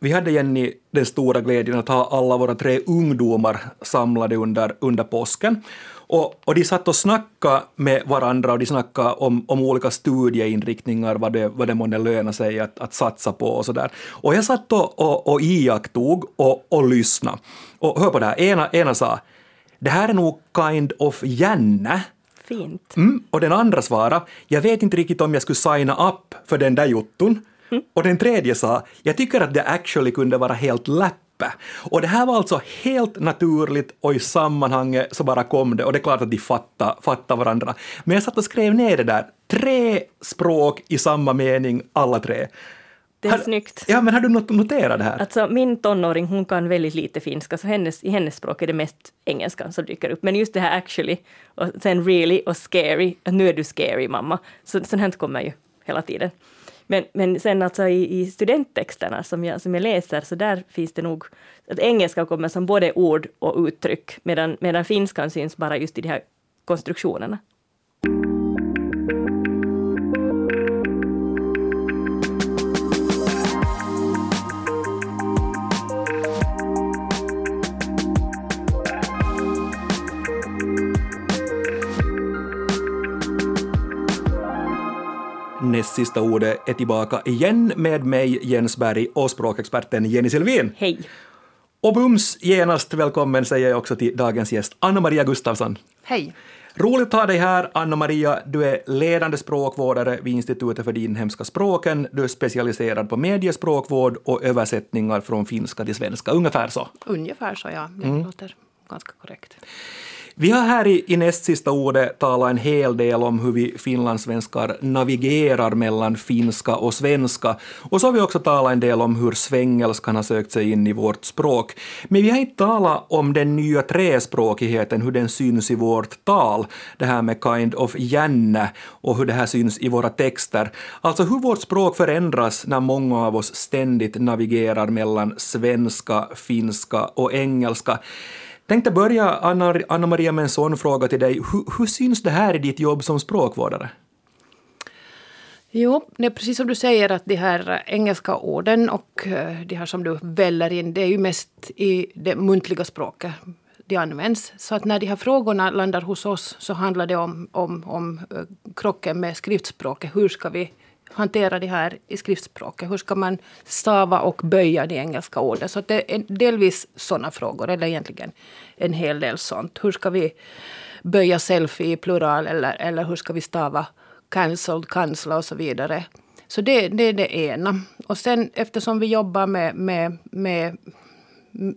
vi hade Jenny den stora glädjen att ha alla våra tre ungdomar samlade under, under påsken. Och, och de satt och snackade med varandra och de snackade om, om olika studieinriktningar, vad det, vad det måste löna sig att, att satsa på och sådär. Och jag satt och, och, och iakttog och, och lyssnade. Och hör på det här, ena, ena sa det här är nog kind of Janne. Fint. Mm, och den andra svarade, jag vet inte riktigt om jag skulle signa upp för den där jotton. Och den tredje sa, jag tycker att det actually kunde vara helt läpp och det här var alltså helt naturligt och i sammanhanget så bara kom det och det är klart att de fattade, fattade varandra. Men jag satt och skrev ner det där, tre språk i samma mening, alla tre. Det är har, snyggt. Ja, men har du noterat det här? Alltså, min tonåring hon kan väldigt lite finska, så hennes, i hennes språk är det mest engelskan som dyker upp. Men just det här actually, och sen really och scary, nu är du scary mamma. Så, sånt här kommer ju hela tiden. Men, men sen alltså i, i studenttexterna som jag, som jag läser, så där finns det nog... Att engelska kommer som både ord och uttryck, medan, medan finskan syns bara just i de här konstruktionerna. Näst sista ordet är tillbaka igen med mig, Jens Berg, och språkexperten Jenny Silvin. Hej. Och bums genast välkommen säger jag också till dagens gäst, Anna-Maria Gustafsson. Hej. Roligt att ha dig här, Anna-Maria. Du är ledande språkvårdare vid Institutet för de inhemska språken. Du är specialiserad på mediespråkvård och översättningar från finska till svenska. Ungefär så? Ungefär så, ja. Det mm. låter ganska korrekt. Vi har här i, i näst sista ordet talat en hel del om hur vi finlandssvenskar navigerar mellan finska och svenska. Och så har vi också talat en del om hur svengelskan har sökt sig in i vårt språk. Men vi har inte talat om den nya trespråkigheten, hur den syns i vårt tal, det här med kind of jänne och hur det här syns i våra texter. Alltså hur vårt språk förändras när många av oss ständigt navigerar mellan svenska, finska och engelska tänkte börja, Anna-Maria, med en sån fråga till dig. Hur, hur syns det här i ditt jobb som språkvårdare? Jo, det är precis som du säger att de här engelska orden och eh, de här som du väller in, det är ju mest i det muntliga språket de används. Så att när de här frågorna landar hos oss så handlar det om, om, om eh, krocken med skriftspråket. Hur ska vi hantera det här i skriftspråket? Hur ska man stava och böja de engelska orden? Så det är delvis sådana frågor, eller egentligen en hel del sånt. Hur ska vi böja selfie i plural eller, eller hur ska vi stava cancelled, cancella och så vidare. Så det, det är det ena. Och sen eftersom vi jobbar med, med, med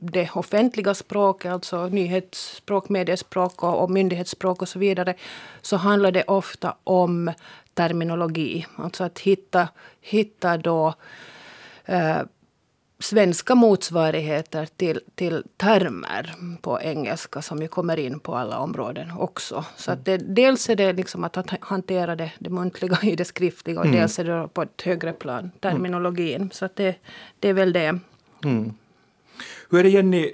det offentliga språket, alltså nyhetsspråk, mediespråk och, och myndighetsspråk och så vidare, så handlar det ofta om terminologi. Alltså att hitta, hitta då eh, svenska motsvarigheter till, till termer på engelska som ju kommer in på alla områden också. Så att det, dels är det liksom att hantera det, det muntliga i det skriftliga och mm. dels är det på ett högre plan, terminologin. Så att det, det är väl det. Mm. Hur är det Jenny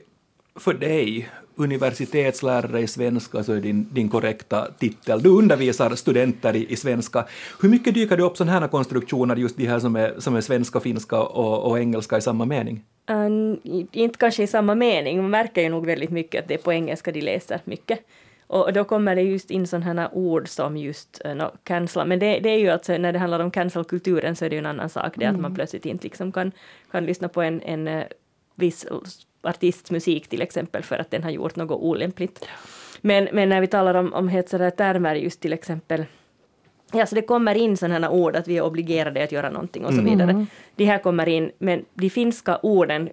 för dig? Universitetslärare i svenska så är din, din korrekta titel. Du undervisar studenter i, i svenska. Hur mycket dyker det upp sådana här konstruktioner, just de här som är, som är svenska, finska och, och engelska i samma mening? Um, inte kanske i samma mening, man märker ju nog väldigt mycket att det är på engelska de läser mycket. Och då kommer det just in sådana här ord som just uh, no, cancel. Men det, det är ju alltså när det handlar om cancel-kulturen så är det ju en annan sak, det mm. att man plötsligt inte liksom kan, kan lyssna på en, en uh, viss artists musik till exempel för att den har gjort något olämpligt. Men, men när vi talar om, om hetsade termer just till exempel Ja, så det kommer in sådana ord att vi är obligerade att göra någonting och så mm. vidare. Mm. De här kommer in, men de finska orden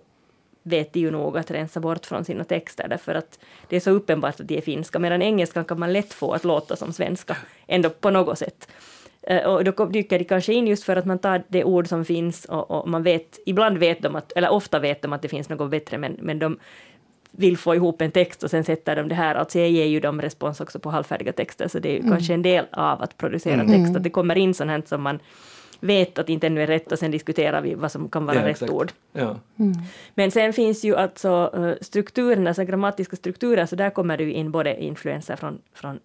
vet de ju nog att rensa bort från sina texter därför att det är så uppenbart att de är finska, medan engelskan kan man lätt få att låta som svenska, ändå på något sätt. Eh, och då dyker de kanske in just för att man tar det ord som finns och, och, man vet, ibland vet de att, eller ofta vet de att det finns något bättre, men, men de vill få ihop en text och sen sätter de det här. Alltså jag ger ju dem respons också på halvfärdiga texter, så det är ju mm. kanske en del av att producera mm. text, att det kommer in sånt här som man vet att inte ännu är rätt och sen diskuterar vi vad som kan vara ja, rätt exakt. ord. Ja. Mm. Men sen finns ju alltså uh, strukturerna, alltså grammatiska strukturer, så där kommer det ju in både influenser från, från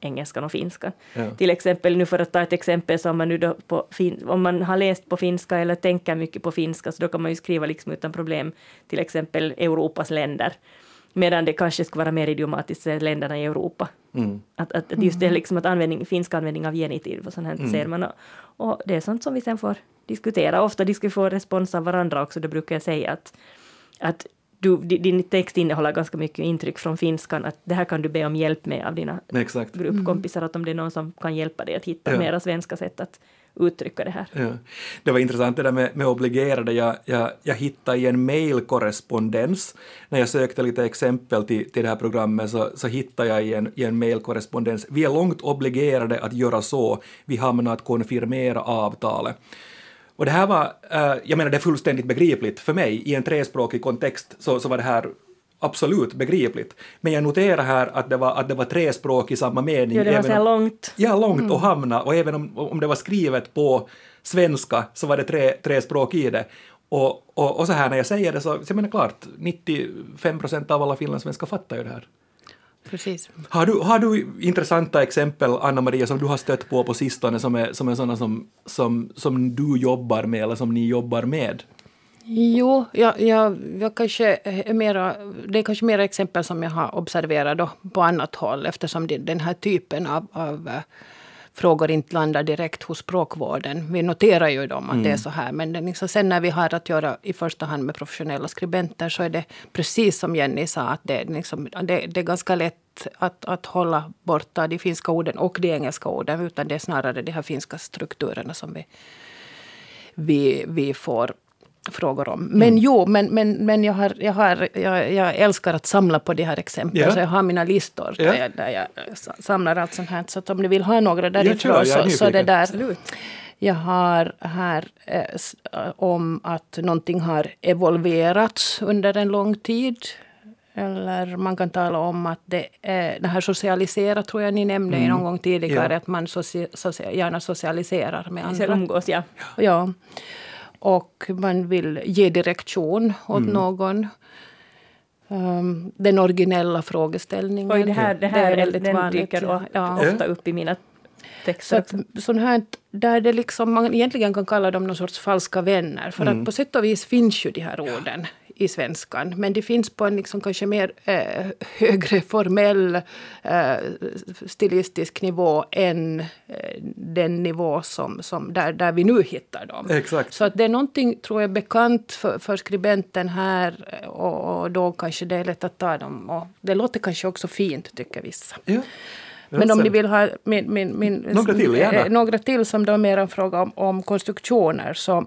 engelskan och finskan. Ja. Till exempel, nu för att ta ett exempel, så om man, nu då på fin, om man har läst på finska eller tänker mycket på finska, så då kan man ju skriva liksom utan problem till exempel Europas länder. Medan det kanske skulle vara mer idiomatiskt länderna i Europa. Mm. Att, att att just det liksom att användning, finsk användning av genitiv och sånt här ser man. Och, och det är sånt som vi sen får diskutera. Ofta vi får respons av varandra också, då brukar jag säga att, att du, di- din text innehåller ganska mycket intryck från finskan, att det här kan du be om hjälp med av dina Exakt. gruppkompisar, att om det är någon som kan hjälpa dig att hitta Ja. mera svenska sätt att uttrycka det här. Ja. Det var intressant det där med, med obligerade. Jag, jag, jag hittade i en mailkorrespondens, när jag sökte lite exempel till, till det här programmet, så, så hittade jag i en, i en mailkorrespondens, vi är långt obligerade att göra så, vi hamnar att konfirmera avtalet. Och det här var, eh, jag menar det är fullständigt begripligt för mig, i en trespråkig kontext så, så var det här absolut begripligt. Men jag noterar här att det var, att det var trespråk i samma mening. Ja, det var så om- långt. Ja, långt och hamna. Och även om, om det var skrivet på svenska så var det tre, tre språk i det. Och, och, och så här när jag säger det så, så jag menar klart, 95 procent av alla finlandssvenskar fattar ju det här. Precis. Har du, har du intressanta exempel, Anna-Maria, som du har stött på på sistone som är, som är sådana som, som, som du jobbar med eller som ni jobbar med? Jo, jag, jag, jag kanske är mera, det är kanske mera exempel som jag har observerat då på annat håll eftersom det, den här typen av, av eh, frågor inte landar direkt hos språkvården. Vi noterar ju dem att det är så här men liksom, sen när vi har att göra i första hand med professionella skribenter så är det precis som Jenny sa att det, är liksom, det, det är ganska lätt att, att hålla borta de finska orden och de engelska orden utan det är snarare de här finska strukturerna som vi vi, vi får frågor om. Men Mm. jo, men, men, men jag, har, jag, har, jag, jag älskar att samla på de här exemplen. Ja. Så jag har mina listor där, Ja. jag, där jag sa- samlar allt sånt här. Så att om ni vill ha några därifrån jag är så, så det där. Absolut. Jag har här eh, eh, om att någonting har evolverats under en lång tid. Eller man kan tala om att det, är, det här socialisera tror jag ni nämnde Mm. någon gång tidigare. Ja. Att man soci, socia, gärna socialiserar med andra. umgås, ja. Ja. Och man vill ge direktion åt Mm. någon. Um, den originella frågeställningen. Oj, det här, det här är är väldigt den vanligt. dyker o- Ja. ofta upp i mina Så texter att, också. sån här, där det liksom, man egentligen kan kalla dem någon sorts falska vänner. För Mm. att på sätt och vis finns ju de här orden i svenskan. Men de finns på en liksom kanske mer eh, högre formell eh, stilistisk nivå än eh, den nivå som, som där, där vi nu hittar dem. Exakt. Så att det är någonting, tror jag, bekant för, för skribenten här eh, och, och då kanske det är lätt att ta dem. Och det låter kanske också fint, tycker vissa. Ja. Men om ni vill ha min, min, min, Några till, gärna. eh, några till som då mer en fråga om, om konstruktioner. Så,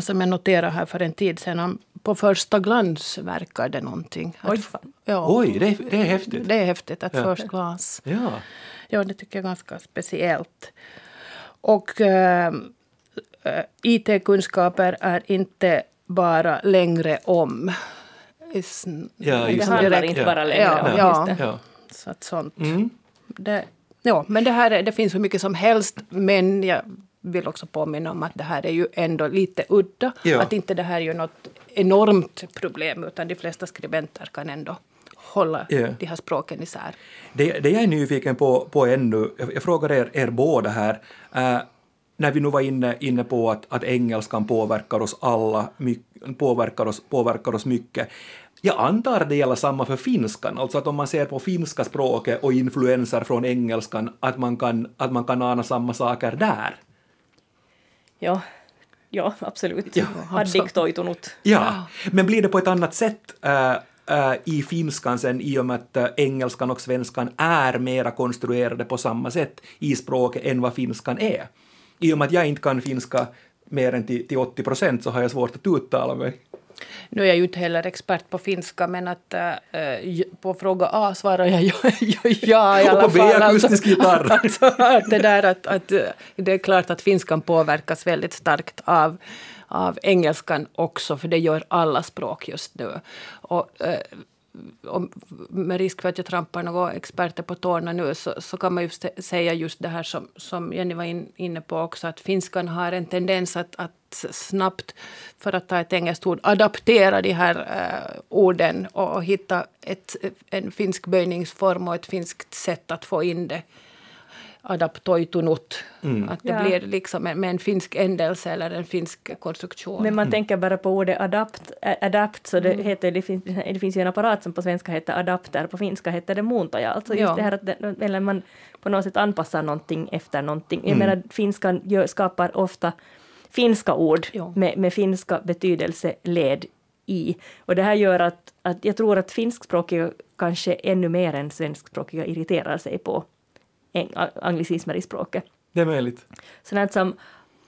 som jag noterade här för en tid sedan. På första glans verkar det någonting. Att- Oj, fan. ja, Oj, det är, det är häftigt. det är häftigt att Ja. först glans. Ja. Ja, det tycker jag är ganska speciellt. Och eh, eh, IT-kunskaper är inte bara längre om. Is, Ja, Det just handlar det. inte Ja. bara längre Ja, om ja. just det. Ja. Så att sånt. Mm. Det, ja, men det här är, det finns hur mycket som helst. Men jag vill också påminna om att det här är ju ändå lite udda. Ja. Att inte det här är ju något enormt problem. Utan de flesta skribenter kan ändå hålla Ja. de här språken isär. Det, det jag är nyfiken på, på ännu, jag, jag frågar er, er båda här, eh, när vi nu var inne, inne på att, att engelskan påverkar oss alla, my, påverkar, oss, påverkar oss mycket. Jag antar det gäller samma för finskan, alltså att om man ser på finska språket och influenser från engelskan, att man kan, att man kan ana samma saker där. Ja, ja absolut. Ja, Addiktoitunut. Ja, men blir det på ett annat sätt äh, äh, i finskan sen i och med att äh, engelskan och svenskan är mera konstruerade på samma sätt i språket än vad finskan är? I och med att jag inte kan finska mer än till, till 80 procent så har jag svårt att uttala mig. Nu är jag ju inte heller expert på finska men att äh, på fråga A svarar jag ja, ja, ja i Och alla på B fall. akustisk gitarr. Alltså, att det, där att, att, eh, det är klart att finskan påverkas väldigt starkt av, av engelskan också för det gör alla språk just nu. Och, äh, om, med risk för att jag trampar några experter på tårna nu så, så kan man ju säga just det här som, som Jenny var in, inne på också att finskan har en tendens att, att snabbt, för att ta ett engelskt ord, adaptera de här uh, orden och hitta ett, en finsk böjningsform och ett finskt sätt att få in det adaptoitunut. Mm. Att det ja. blir liksom med, med, en finsk ändelse eller en finsk konstruktion. Men man mm. tänker bara på ordet adapt, adapt så det, mm. heter, det, finns, det finns ju en apparat som på svenska heter adapter, på finska heter det muuntaja. Alltså just ja. det här att det, eller man på något sätt anpassar någonting efter någonting. Jag mm. menar, finskan gör, skapar ofta finska ord ja. med, med finska betydelseled i. Och det här gör att, att jag tror att finskspråkiga kanske ännu mer än svenskspråkiga irriterar sig på anglicismer i språket. Det är möjligt. Sånt som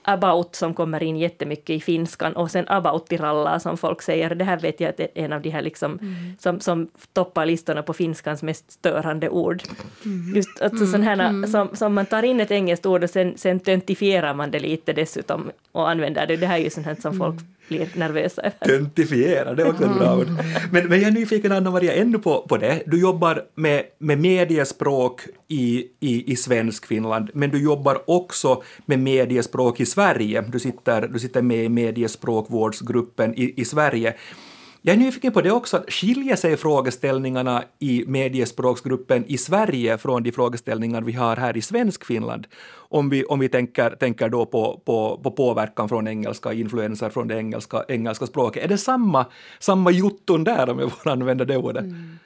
about som kommer in jättemycket i finskan och sen about-ralla som folk säger. Det här vet jag att är en av de här liksom mm. som, som toppar listorna på finskans mest störande ord. Mm. Just alltså mm. här, mm. som, som man tar in ett engelskt ord och sen, sen töntifierar man det lite dessutom och använder det. Det här är ju sånt här som folk mm blir nervösa över. Töntifiera, det är också ett bra ord. Men, men jag är nyfiken, Anna-Maria, ännu på, på det. Du jobbar med, med mediespråk i, i, i svensk Finland, men du jobbar också med mediespråk i Sverige. Du sitter, du sitter med i mediespråkvårdsgruppen i, i Sverige. Jag är nyfiken på det också, skiljer sig frågeställningarna i mediespråksgruppen i Sverige från de frågeställningar vi har här i svensk Finland? Om vi, om vi tänker, tänker då på, på, på påverkan från engelska, influenser från det engelska, engelska språket. Är det samma, samma jotton där, om jag får använda det ordet? Mm.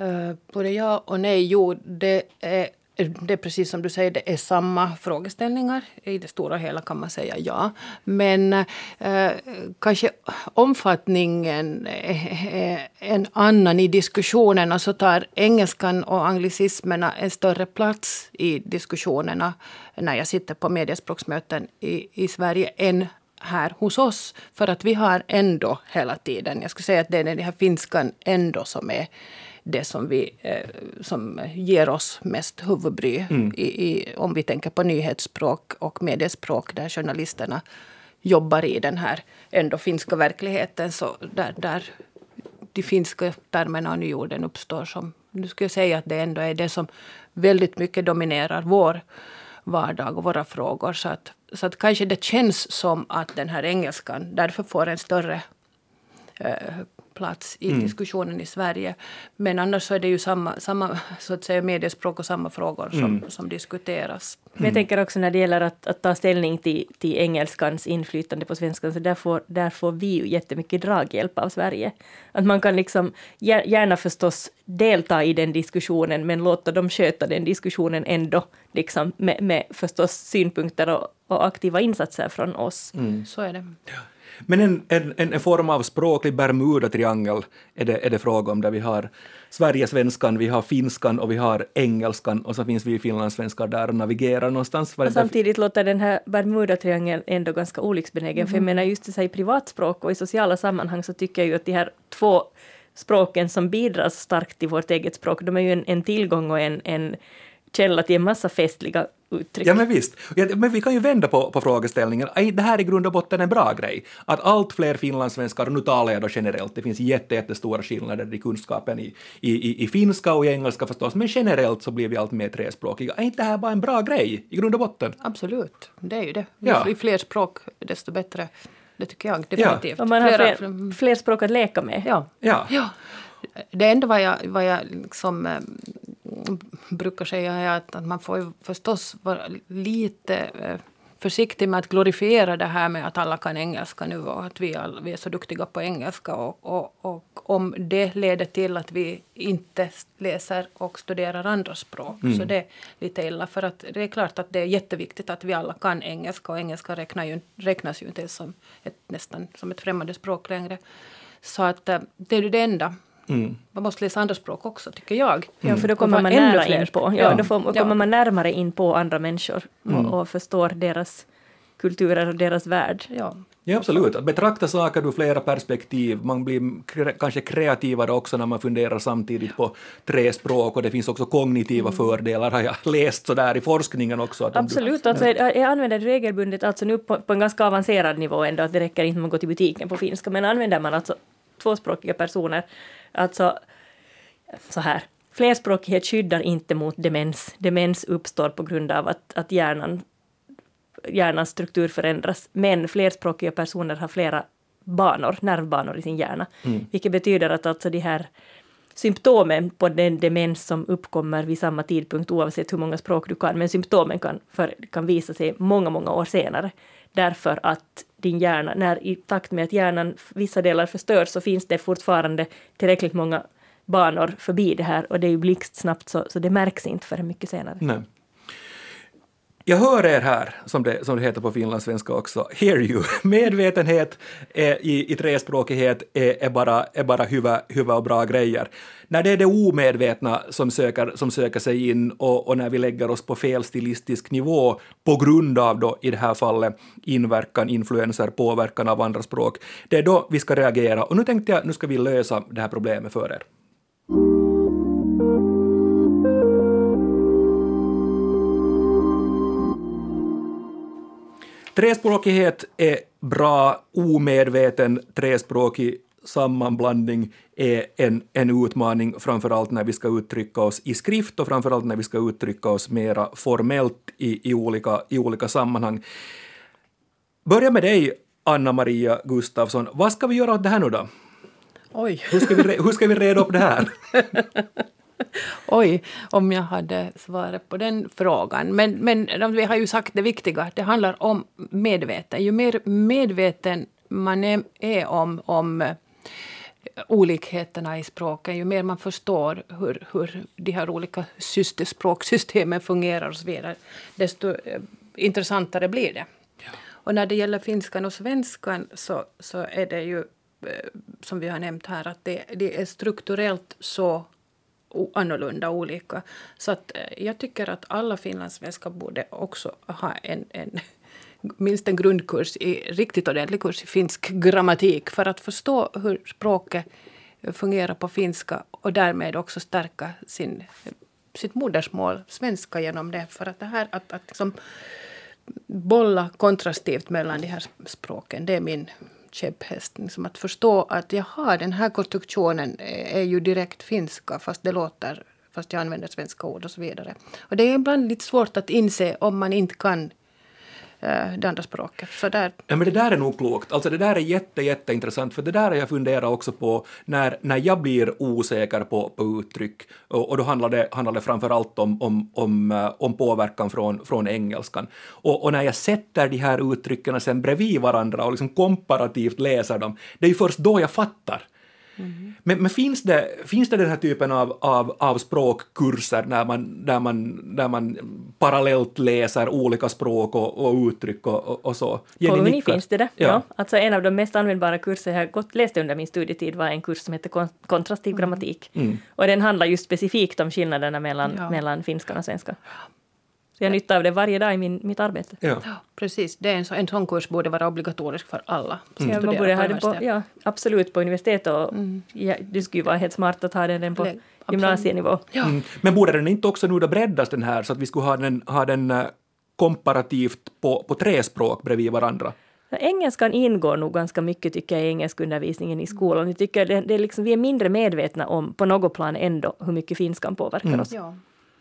Uh, både ja och nej. Jo, det är det är precis som du säger, det är samma frågeställningar. I det stora hela kan man säga ja. Men eh, kanske omfattningen är en annan i diskussionerna. Så tar engelskan och anglicismerna en större plats i diskussionerna när jag sitter på mediespråksmöten i, i Sverige än här hos oss. För att vi har ändå hela tiden, jag skulle säga att det är den här finskan ändå som är det som, vi, eh, som ger oss mest huvudbry. Mm. I, i, om vi tänker på nyhetsspråk och mediespråk där journalisterna jobbar i den här ändå finska verkligheten. Så där, där de finska termerna och nyorden uppstår som, nu skulle jag säga att det ändå är det som väldigt mycket dominerar vår vardag och våra frågor. Så att, så att kanske det känns som att den här engelskan därför får en större plats i mm. diskussionen i Sverige. Men annars så är det ju samma, samma så att säga, mediespråk och samma frågor som, mm. som diskuteras. Men jag tänker också när det gäller att, att ta ställning till, till engelskans inflytande på svenskan, så där får, där får vi ju jättemycket draghjälp av Sverige. Att man kan liksom gärna förstås delta i den diskussionen, men låta dem sköta den diskussionen ändå, liksom med, med förstås synpunkter och, och aktiva insatser från oss. Mm. Så är det. Men en, en, en form av språklig Bermuda-triangel är det, är det fråga om, där vi har Sverigesvenskan, vi har finskan och vi har engelskan och så finns vi finlandssvenskar där och navigerar någonstans. Och samtidigt låter den här Bermuda-triangeln ändå ganska olycksbenägen, mm. för jag menar just så i privatspråk och i sociala sammanhang så tycker jag ju att de här två språken som bidrar starkt till vårt eget språk, de är ju en, en tillgång och en, en källa till en massa festliga uttryck. Ja men visst, ja, men vi kan ju vända på, på frågeställningen. Det här är i grund och botten en bra grej. Att allt fler finlandssvenskar, och nu talar jag då generellt, det finns jätte, jättestora skillnader i kunskapen i, i, i, i finska och i engelska förstås, men generellt så blir vi allt mer trespråkiga. Är inte det här bara en bra grej i grund och botten? Absolut, det är ju det. Ja. Ju fler språk, desto bättre. Det tycker jag definitivt. Ja. Och man har fler, fler språk att leka med. Ja. ja. ja. Det enda vad jag, vad jag liksom, eh, brukar säga är att, att man får förstås vara lite eh, försiktig med att glorifiera det här med att alla kan engelska nu och att vi, all, vi är så duktiga på engelska. Och, och, och, om det leder till att vi inte läser och studerar andra språk mm. så det är lite illa. För att det är klart att det är jätteviktigt att vi alla kan engelska och engelska räknar ju, räknas ju inte som ett, nästan som ett främmande språk längre. Så att eh, det är det enda. Mm. Man måste läsa andra språk också, tycker jag. Ja, för då kommer man, nära in på, ja, då får, kommer man närmare in på andra människor och, mm. och förstår deras kulturer och deras värld. Ja. Ja, absolut. Att betrakta saker ur flera perspektiv. Man blir kre kanske kreativare också när man funderar samtidigt på tre språk och det finns också kognitiva mm. fördelar har jag läst sådär i forskningen också. absolut. Du, alltså, jag, jag använder det regelbundet, alltså nu på, på, en ganska avancerad nivå ändå, att det räcker inte med att gå till butiken på finska, men använder man alltså tvåspråkiga personer Alltså, så här. Flerspråkighet skyddar inte mot demens. Demens uppstår på grund av att, att hjärnan hjärnans struktur förändras. Men flerspråkiga personer har flera banor, nervbanor i sin hjärna. Mm. Vilket betyder att alltså de här symptomen på den demens som uppkommer vid samma tidpunkt oavsett hur många språk du kan, men symptomen kan, för, kan visa sig många, många år senare. Därför att din hjärna, när i takt med att hjärnan vissa delar förstörs så finns det fortfarande tillräckligt många banor förbi det här och det är ju blixtsnabbt så, så det märks inte förrän mycket senare. Nej. Jag hör er här, som det, som det heter på finlandssvenska också, hear you. Medvetenhet är, i, i trespråkighet är, är, bara, är bara huvud, huvud och bra grejer. När det är det omedvetna som söker, som söker sig in och, och när vi lägger oss på fel stilistisk nivå på grund av då i det här fallet inverkan, influenser, påverkan av andra språk, det är då vi ska reagera. Och nu tänkte jag, nu ska vi lösa det här problemet för er. Trespråkighet är bra, omedveten trespråkig sammanblandning är en, en utmaning, framförallt när vi ska uttrycka oss i skrift och framförallt när vi ska uttrycka oss mera formellt i, i, olika, i olika sammanhang. Börja med dig, Anna-Maria Gustafsson. Vad ska vi göra åt det här nu då? Oj. Hur ska vi, hur ska vi reda upp det här? Oj, om jag hade svaret på den frågan. Men, men vi har ju sagt det viktiga, det handlar om medveten. Ju mer medveten man är, om, om eh, olikheterna i språken, ju mer man förstår hur, hur de här olika språksystemen fungerar och så vidare, desto eh, intressantare blir det. Ja. Och när det gäller finskan och svenskan så, så är det ju, eh, som vi har nämnt här, att det, det är strukturellt så annorlunda olika. Så att eh, jag tycker att alla finlandssvenskar borde också ha en, en minst en grundkurs i riktigt ordentlig kurs i finsk grammatik för att förstå hur språket fungerar på finska och därmed också stärka sin, sitt modersmål, svenska, genom det. För att det här att, att liksom bolla kontrastivt mellan de här språken, det är min käpphäst. Liksom att förstå att jaha, den här konstruktionen är ju direkt finska fast det låter fast jag använder svenska ord och så vidare. Och det är ibland lite svårt att inse om man inte kan Eh, det andra språket. Så där. Ja, men det där är nog klokt. Alltså det där är jätte, jätteintressant, för det där har jag funderat också på när, när jag blir osäker på, på uttryck, och, och då handlar det, handlar det framför allt om, om, om, eh, om påverkan från, från engelskan. Och, och när jag sätter de här uttrycken sen bredvid varandra och liksom komparativt läser dem, det är ju först då jag fattar. Mm. Men, men, finns, det, finns det den här typen av, av, av språkkurser där man, där, man, där man parallellt läser olika språk och, och uttryck och, och så? Jenny På Uni finns det det. Ja. ja. Alltså en av de mest användbara kurser jag gått, läste under min studietid var en kurs som heter kontrastiv mm. grammatik. Mm. Och den handlar just specifikt om skillnaderna mellan, ja. mellan finskan och svenskan. Så jag har nytta av det varje dag i min, mitt arbete. Ja. ja precis, det är en, så, en sån kurs borde vara obligatorisk för alla som mm. man borde ha det på, ja, absolut på universitet och mm. ja, det skulle ju vara helt smart att ha den på gymnasienivå. Ja. Mm. Men borde den inte också nu då breddas den här så att vi skulle ha den, ha den uh, komparativt på, på tre språk bredvid varandra? Engelskan ingår nog ganska mycket tycker jag i engelskundervisningen i skolan. Jag tycker det, det är liksom, vi är mindre medvetna om på något plan ändå hur mycket finskan påverkar mm. oss. Ja.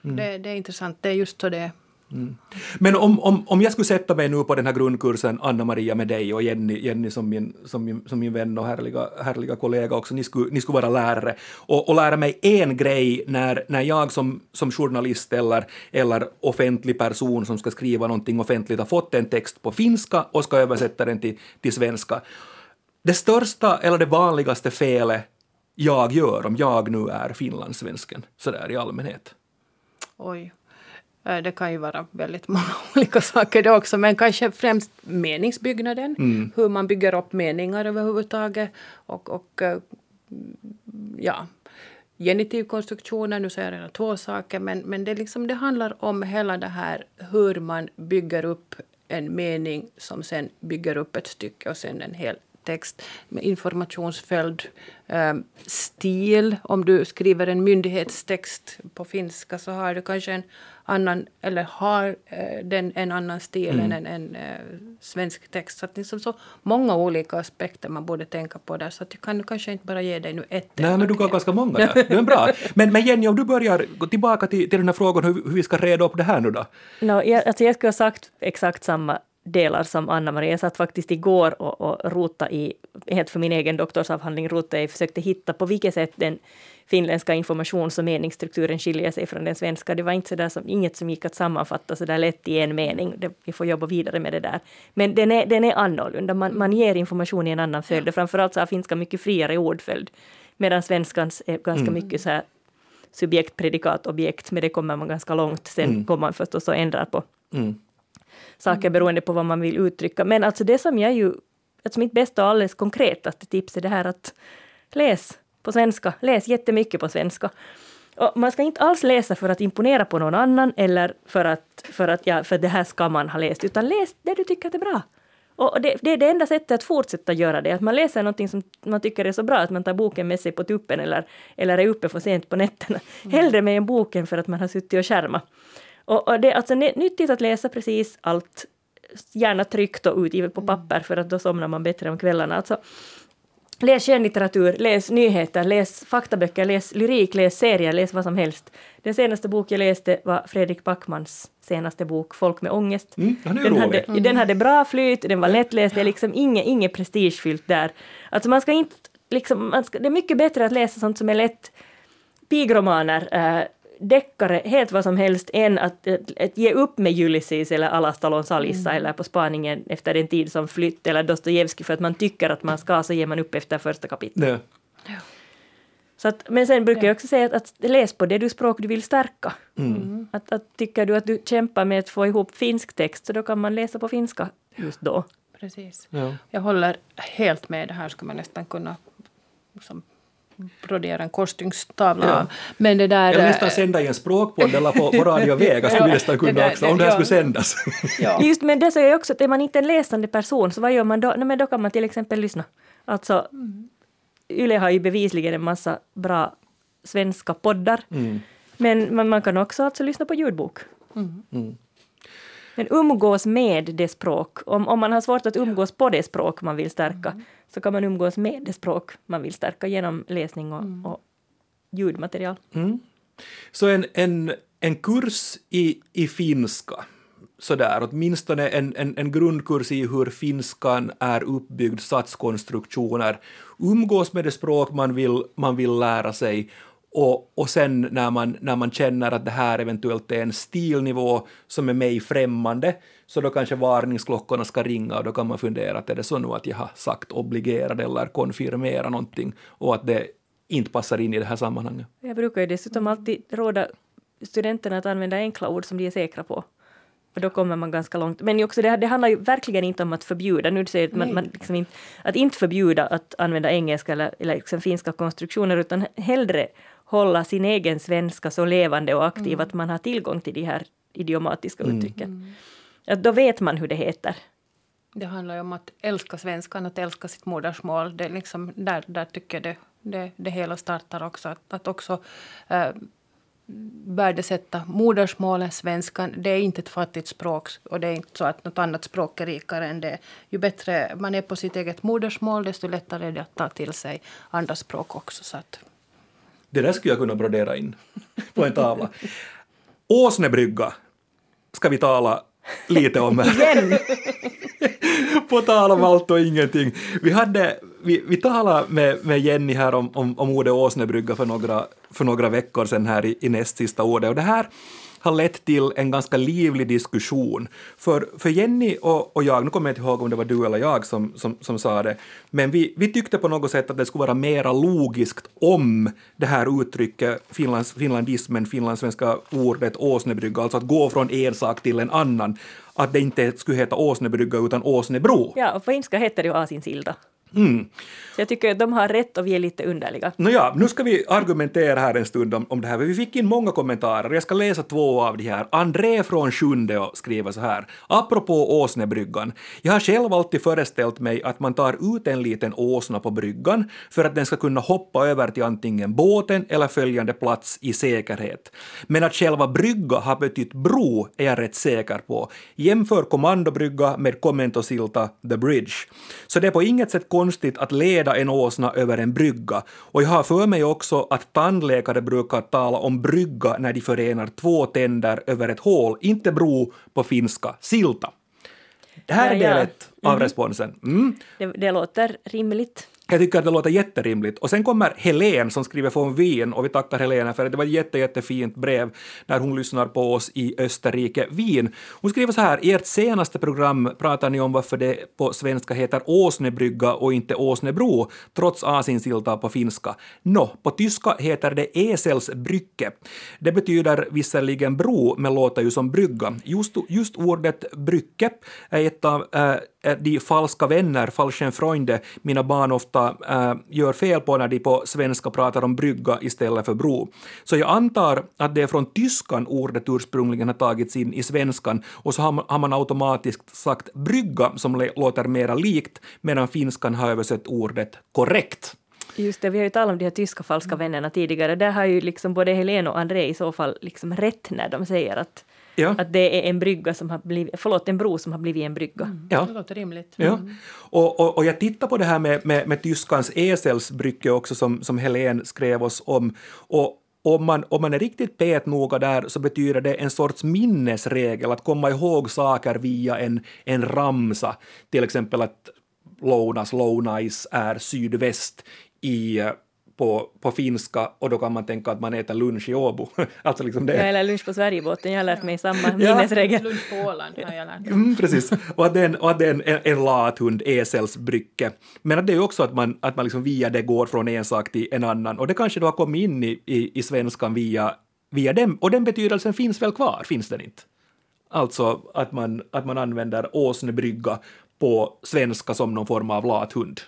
Mm. Det, det, är intressant. Det är just så det Mm. Men om, om, om jag skulle sätta mig nu på den här grundkursen, Anna-Maria med dig och Jenny, Jenny som, min, som, min, som min vän och härliga, härliga kollega också, ni skulle, ni skulle vara lärare, och, och lära mig en grej när, när jag som, som journalist eller, eller offentlig person som ska skriva någonting offentligt har fått en text på finska och ska översätta den till, till svenska. Det största eller det vanligaste felet jag gör om jag nu är finlandssvensken, sådär i allmänhet. Oj. Eh, det kan ju vara väldigt många olika saker det också, men kanske främst meningsbyggnaden. Mm. Hur man bygger upp meningar överhuvudtaget. Och, och eh, ja, genitivkonstruktionen, nu säger jag två saker, men, men det, liksom, det handlar om hela det här hur man bygger upp en mening som sen bygger upp ett stycke och sen en hel text med informationsföljd, eh, stil. Om du skriver en myndighetstext på finska så har du kanske en annan, eller har eh, den en annan stil mm. än en, en eh, svensk text. Så att liksom så många olika aspekter man borde tänka på där. Så att jag kan kanske inte bara ge dig nu ett. Nej, men du gav ganska många där. Det är bra. Men, men Jenny, om du börjar gå tillbaka till, till den här frågan hur, hur vi ska reda upp det här nu då? No, jag, alltså jag skulle ha sagt exakt samma delar som Anna-Maria. Jag satt faktiskt igår och, och rota i, helt för min egen doktorsavhandling, rota i, försökte hitta på vilket sätt den finländska informations och meningsstrukturen skiljer sig från den svenska. Det var inte så där som, inget som gick att sammanfatta så där lätt i en mening. Det, vi får jobba vidare med det där. Men den är, den är annorlunda. Man, man ger information i en annan följd. Framförallt så har finska mycket friare ordföljd. Medan svenskans är ganska mm. mycket så här subjekt, predikat, objekt. Men det kommer man ganska långt. Sen mm. kommer man förstås och ändrar på mm. Saker beroende på vad man vill uttrycka. Men alltså det som jag ju, alltså mitt bästa och alldeles konkretaste tips är det här att läs på svenska. Läs jättemycket på svenska. Och man ska inte alls läsa för att imponera på någon annan eller för att, för att ja, för det här ska man ha läst, utan läs det du tycker är bra. Och det, det, är det enda sättet att fortsätta göra det, att man läser någonting som man tycker är så bra att man tar boken med sig på tuppen eller, eller är uppe för sent på nätterna. Mm. Hellre med en bok än för att man har suttit och skärmat. Och, och det är alltså nyttigt att läsa precis allt, gärna tryckt och utgivet på papper för att då somnar man bättre om kvällarna. Alltså, Läs skönlitteratur, läs nyheter, läs faktaböcker, läs lyrik, läs serier, läs vad som helst. Den senaste bok jag läste var Fredrik Backmans senaste bok, Folk med ångest. Mm, den, hade, mm. den hade bra flyt, den var lättläst, det är liksom inget, inget prestigefyllt där. Alltså man ska inte, liksom, man ska, det är mycket bättre att läsa sånt som är lätt pigromaner, äh, deckare, helt vad som helst, än att, att, att ge upp med Ulysses eller Alastalon Salissa mm. eller På spaningen efter en tid som flytt eller Dostojevskij för att man tycker att man ska, så ger man upp efter första kapitlet. Ja. Så att, men sen brukar jag också säga att, att läs på det du språk du vill stärka. Mm. Att, att, tycker du att du kämpar med att få ihop finsk text så då kan man läsa på finska just då. Precis. Ja. Jag håller helt med. Det här ska man nästan kunna liksom, brodera en korsstygngstavla ja. Men det där... Eller nästan sända i en språkpodd eller på, på Radio Vega skulle vi nästan kunna där, också, om det här skulle sändas. Ja. Just men det säger jag också att är man inte en läsande person så vad gör man då? Nej, men då kan man till exempel lyssna. Alltså. Yle har ju bevisligen en massa bra svenska poddar. Mm. Men man, man, kan också alltså lyssna på ljudbok. Mm. mm. Men umgås med det språk. Om, om man har svårt att umgås på det språk man vill stärka mm. så kan man umgås med det språk man vill stärka genom läsning och, mm. och ljudmaterial. Mm. Så en, en, en kurs i, i finska, sådär, åtminstone en, en, en grundkurs i hur finskan är uppbyggd, satskonstruktioner, umgås med det språk man vill, man vill lära sig och, och sen när man, när man känner att det här eventuellt är en stilnivå som är mig främmande, så då kanske varningsklockorna ska ringa och då kan man fundera att är det så nu att jag har sagt obligerad eller konfirmera någonting och att det inte passar in i det här sammanhanget. Jag brukar ju dessutom alltid råda studenterna att använda enkla ord som de är säkra på. Och då kommer man ganska långt. Men också det, det handlar ju verkligen inte om att förbjuda. Nu säger man, man liksom inte, att inte förbjuda att använda engelska eller, eller liksom finska konstruktioner, utan hellre hålla sin egen svenska så levande och aktiv mm. att man har tillgång till de här idiomatiska mm. uttrycken. Mm. Att då vet man hur det heter. Det handlar ju om att älska svenskan, att älska sitt modersmål. Det är liksom där, där tycker jag det, det, det hela startar också. Att, att också äh, värdesätta modersmålet, svenskan. Det är inte ett fattigt språk och det är inte så att något annat språk är rikare än det. Ju bättre man är på sitt eget modersmål, desto lättare är det att ta till sig andra språk också. Så att det där skulle jag kunna brodera in på en tavla. Åsnebrygga ska vi tala lite om här. på tal om allt och ingenting. Vi, hade, vi, vi talade med, med Jenny här om, om, om ordet åsnebrygga för några, för några veckor sedan här i, i näst sista ordet och det här har lett till en ganska livlig diskussion. För, för Jenny och, och jag, nu kommer jag inte ihåg om det var du eller jag som, som, som sa det, men vi, vi tyckte på något sätt att det skulle vara mera logiskt om det här uttrycket, Finlands, finlandismen, finlandssvenska ordet åsnebrygga, alltså att gå från en sak till en annan, att det inte skulle heta åsnebrygga utan åsnebro. Ja, och på finska heter det ju asinsilda. Så jag tycker att de har rätt och vi är lite underliga. Nåja, nu ska vi argumentera här en stund om, om det här. Vi fick in många kommentarer. Jag ska läsa två av de här. André från Sjunde skriver så här. Apropå åsnebryggan. Jag har själv alltid föreställt mig att man tar ut en liten åsna på bryggan för att den ska kunna hoppa över till antingen båten eller följande plats i säkerhet. Men att själva brygga har betytt bro är jag rätt säker på. Jämför kommandobrygga med kommentosilta the bridge. Så det är på inget sätt konstigt att leda en åsna över en brygga. Och jag har för mig också att tandläkare brukar tala om brygga när de förenar två tänder över ett hål, inte bro på finska, silta. Det här är Ja, ja. del ett av responsen. Mm. Det, det låter rimligt. Jag tycker att det låter jätterimligt. Och sen kommer Helen som skriver från Wien och vi tackar Helena för att det var ett jätte, jättefint brev när hon lyssnar på oss i Österrike, Wien. Hon skriver så här, i ert senaste program pratar ni om varför det på svenska heter Åsnebrygga och inte Åsnebro, trots asinsilta på finska. Nå, på tyska heter det Eselsbrücke. Det betyder visserligen bro, men låter ju som brygga. Just, just ordet brygge är ett av äh, Eh, de falska vänner, falschen Freunde, mina barn ofta äh, gör fel på när de på svenska pratar om brygga istället för bro. Så jag antar att det är från tyskan ordet ursprungligen har tagits in i svenskan och så har man, har man automatiskt sagt brygga som låter mera likt medan finskan har översatt ordet korrekt. Just det, vi har ju talat om de här tyska falska vännerna tidigare. Där har ju liksom både Helene och André i så fall liksom rätt när de säger att, Ja. att det är en brygga som har blivit, förlåt, en bro som har blivit en brygga. Ja. Det låter rimligt. Ja. Och, och, och jag tittar på det här med, med, med tyskans eselsbrygge också som, som Helen skrev oss om. Och om man, om man är riktigt petnoga där så betyder det en sorts minnesregel, att komma ihåg saker via en, en ramsa. Till exempel att Lounas, Lounais är sydväst i, eh, på, på finska och då kan man tänka att man äter lunch i Åbo. alltså liksom det. Ja, eller lunch på Sverigebåten, jag har lärt mig samma minnesregel. Lunch på Åland har jag lärt mig. Mm, precis. Och att det är en, och att det en, en, lathund, eselsbrygge. Men att det är ju också att man, att man liksom via det går från en sak till en annan. Och det kanske då har kommit in i, i, i svenskan via, via dem. Och den betydelsen finns väl kvar, finns den inte? Alltså att man, att man använder åsnebrygga på svenska som någon form av lathund.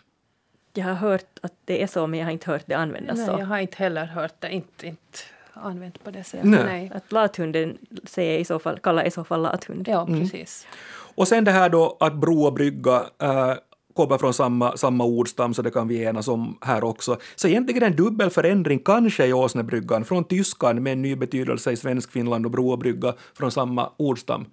Jag har hört att det är så, men jag har inte hört det användas Nej, så. jag har inte heller hört det. Inte, inte använt på det sättet. Nej. Nej. Att lathunden säger i så fall, kallar i så fall lathund. Ja, precis. Och sen det här då att bro och brygga äh, kommer från samma, samma ordstam, så det kan vi enas om här också. Så egentligen en dubbel förändring kanske i åsnebryggan från tyskan med en ny betydelse i svensk Finland och bro och brygga från samma ordstam.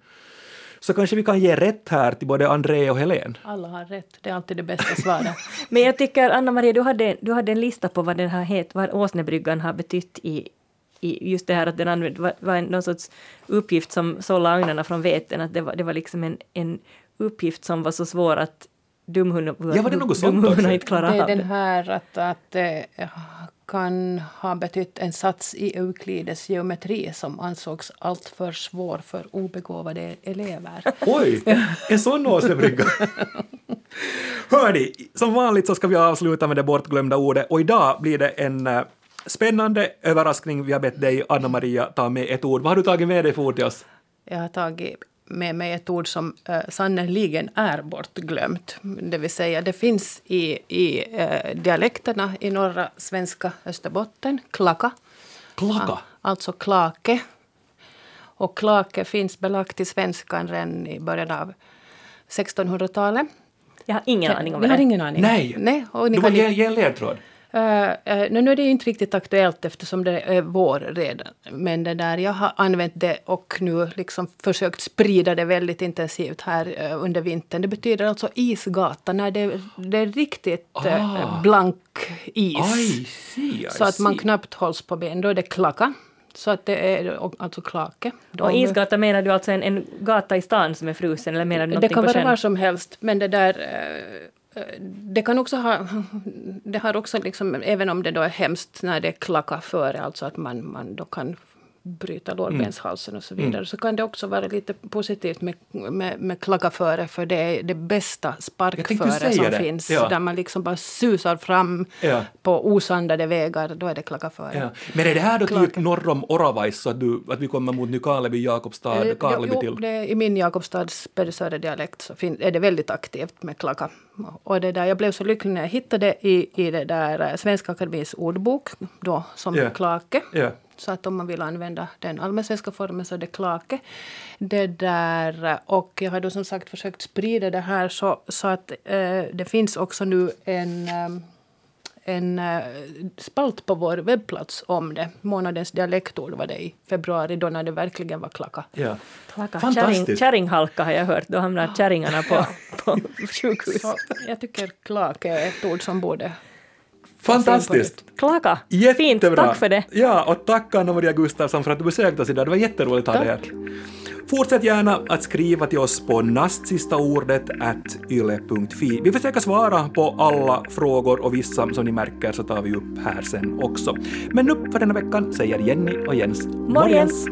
Så kanske vi kan ge rätt här till både André och Helen. Alla har rätt. Det är alltid det bästa svaret. Men jag tycker, Anna-Maria, du hade, du hade en lista på vad den här het, vad åsnebryggan har betytt i, i just det här att den använde, var, var en, någon sorts uppgift som sålla agnarna från veten, att det var, det var liksom en, en uppgift som var så svår att dumhunden Ja, var det något sånt inte klarar Det är av den här att, att det kan ha betytt en sats i Euklides geometri som ansågs alltför svår för obegåvade elever. Oj, en sån åsnebrygga! Hörni, som vanligt så ska vi avsluta med det bortglömda ordet och idag blir det en eh, spännande överraskning. Vi har bett dig, Anna-Maria, ta med ett ord. Vad har du tagit med dig för ord till oss? Jag har tagit med mig ett ord som uh, sannerligen är bortglömt. Det vill säga, det finns i, i eh, dialekterna i norra svenska Österbotten, klaka. Klaka. Alltså klake. Och klake finns belagt i svenskan redan i början av 1600-talet. Jag har ingen aning om har det är. ingen aning? Nej. Nej och ni Du kan ge, ge en ledtråd. Uh, uh, nu är det inte riktigt aktuellt eftersom det är vår redan. Men det där, jag har använt det och nu liksom försökt sprida det väldigt intensivt här uh, under vintern. Det betyder alltså isgata när det, det är riktigt uh, Ah. blank is. I see, I så att man see. knappt hålls på ben. Då är det klacka. Så att det är alltså klake. De- Och isgata menar du alltså en, en gata i stan som är frusen eller menar du det kan vara var som helst, men det där... Det kan också ha... Det har också liksom, även om det då är hemskt när det klackar före, alltså att man, man då kan bryta lårbenshalsen och så vidare. Så kan det också vara lite positivt med, med, med klacka före för det är det bästa sparkföre som det. finns. Ja. Där man liksom bara susar fram Ja. på osandade vägar, då är det klacka före. Ja. Men är det här då typ Klart. norr om Oravais, så att, du, att vi kommer mot Nykarleby, Jakobstad, Eh, Karleby jo, till? det, I min Jakobstads Pedersöre-dialekt så fin, är det väldigt aktivt med klacka. Och det där, jag blev så lycklig när jag hittade i, i det där eh, Svenska Akademins ordbok då, som Ja. klake. Ja. Så att om man vill använda den allmänsvenska formen så är det klake. Det där, och jag har då som sagt försökt sprida det här så, så att eh, det finns också nu en eh, en eh, spalt på vår webbplats om det. Månadens dialektord var det i februari då när det verkligen var klacka. Ja. Klacka. Fantastiskt. Kärring, kärringhalka har jag hört, då hamnar kärringarna på, på sjukhus. Så jag tycker klake är ett ord som borde... Fantastiskt! Klaka, Jättebra. fint, tack för det. Ja, och tack Anna-Maria Gustafsson för att du besökte oss idag. Det var jätteroligt att ha dig här. Fortsätt gärna att skriva till oss på nastsistaordet at yle.fi. Vi försöker svara på alla frågor och vissa som ni märker så tar vi upp här sen också. Men nu för denna veckan säger Jenny och Jens Morgens!